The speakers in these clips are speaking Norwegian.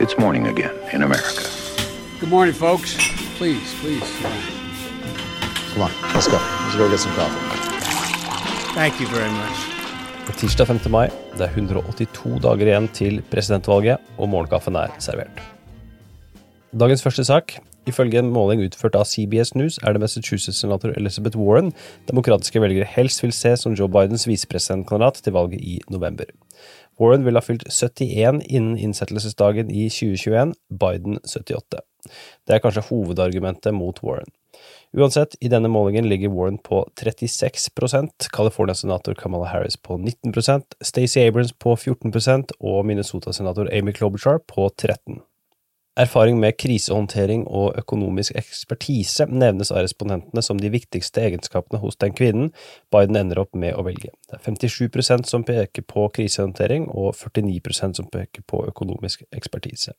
It's morning again in America. Good morning, folks. Please, please. Come on, let's go. Let's go get some coffee. Thank you very much. Tirsdag 5. mai. Det er 182 dager igjen til presidentvalget, og morgenkaffen er servert. Dagens første sak. Ifølge en måling utført av CBS News er det Massachusetts-senator Elizabeth Warren demokratiske velgere helst vil se som Joe Bidens visepresidentkandidat til valget i november. Warren vil ha fylt 71 innen innsettelsesdagen i 2021, Biden 78. Det er kanskje hovedargumentet mot Warren. Uansett, i denne målingen ligger Warren på 36% California-senator Kamala Harris på 19% Stacey Abrams på 14% og Minnesota-senator Amy Klobuchar på 13 Erfaring med krisehåndtering og økonomisk ekspertise nevnes av respondentene som de viktigste egenskapene hos den kvinnen Biden ender opp med å velge. Det er 57% som peker på krisehåndtering, og 49% som peker på økonomisk ekspertise.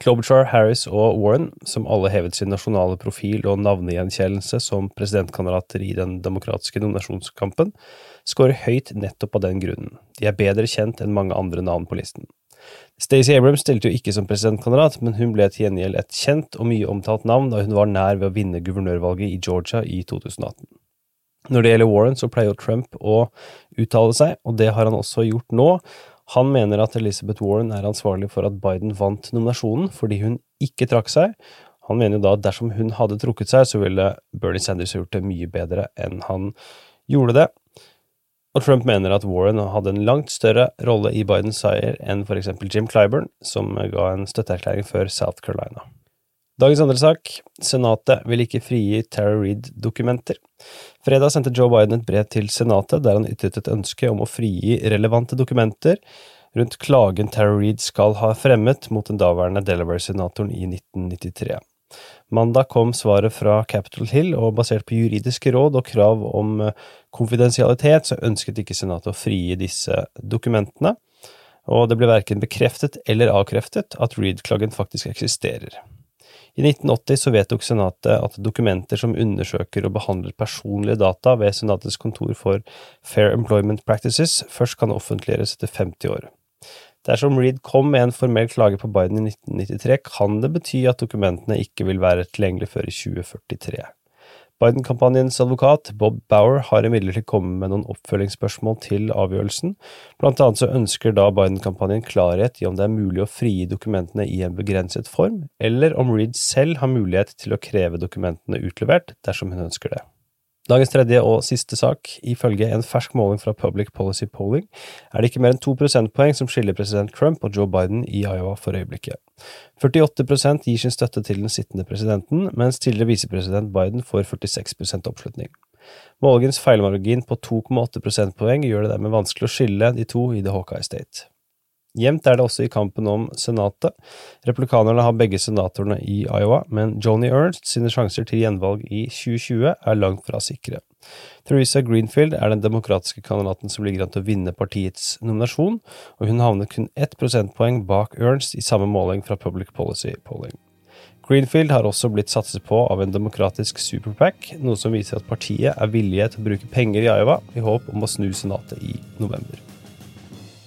Klobuchar, Harris og Warren, som alle hevet sin nasjonale profil og navnegjenkjennelse som presidentkandidater i den demokratiske nominasjonskampen, scorer høyt nettopp av den grunnen. De er bedre kjent enn mange andre navn på listen. Stacey Abrams stilte jo ikke som presidentkandidat, men hun ble til gjengjeld et kjent og mye omtalt navn da hun var nær ved å vinne guvernørvalget i Georgia i 2018. Når det gjelder Warren, så pleier jo Trump å uttale seg, og det har han også gjort nå. Han mener at Elizabeth Warren er ansvarlig for at Biden vant nominasjonen fordi hun ikke trakk seg. Han mener jo da at dersom hun hadde trukket seg, så ville Bernie Sanders gjort det mye bedre enn han gjorde det. Og Trump mener at Warren hadde en langt større rolle i Bidens seier enn for eksempel Jim Clyburn, som ga en støtteerklæring før South Carolina. Dagens andre sak, Senatet vil ikke frigi Tara Reid-dokumenter. Fredag sendte Joe Biden et brev til Senatet der han ytret et ønske om å frigi relevante dokumenter rundt klagen Tara Reid skal ha fremmet mot den daværende Delaware-senatoren i 1993. Mandag kom svaret fra Capitol Hill, og basert på juridiske råd og krav om eh, konfidensialitet, så ønsket ikke Senatet å frigi disse dokumentene, og det ble verken bekreftet eller avkreftet at Reed-klagen faktisk eksisterer. I 1980 så vedtok Senatet at dokumenter som undersøker og behandler personlige data ved Senatets kontor for Fair Employment Practices, først kan offentliggjøres etter 50 år. Dersom Reed kom med en formell klage på Biden i 1993, kan det bety at dokumentene ikke vil være tilgjengelige før i 2043. Biden-kampanjens advokat, Bob Bauer, har imidlertid kommet med noen oppfølgingsspørsmål til avgjørelsen. Blant annet så ønsker da Biden-kampanjen klarhet i om det er mulig å frigi dokumentene i en begrenset form, eller om Reed selv har mulighet til å kreve dokumentene utlevert dersom hun ønsker det. Dagens tredje og siste sak. Ifølge en fersk måling fra Public Policy Polling er det ikke mer enn to prosentpoeng som skiller president Trump og Joe Biden i Iowa for øyeblikket. 48% gir sin støtte til den sittende presidenten, mens tidligere visepresident Biden får 46% oppslutning. Målingens feilmargin på 2,8 prosentpoeng gjør det dermed vanskelig å skille de to i The Hawkeye State. Jevnt er det også i kampen om Senatet. Replikanerne har begge senatorene i Iowa, men Joni Ernst sine sjanser til gjenvalg i 2020 er langt fra sikre. Theresa Greenfield er den demokratiske kandidaten som ligger an til å vinne partiets nominasjon, og hun havnet kun ett prosentpoeng bak Ernst i samme måling fra Public Policy Polling. Greenfield har også blitt satset på av en demokratisk superpack, noe som viser at partiet er villige til å bruke penger i Iowa i håp om å snu senatet i november.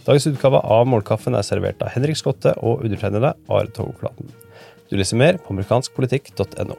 Dagens utgave av Målkaffen er servert av Henrik Skotte og undertegnede Are Togflaten. Du leser mer på amerikanskpolitikk.no.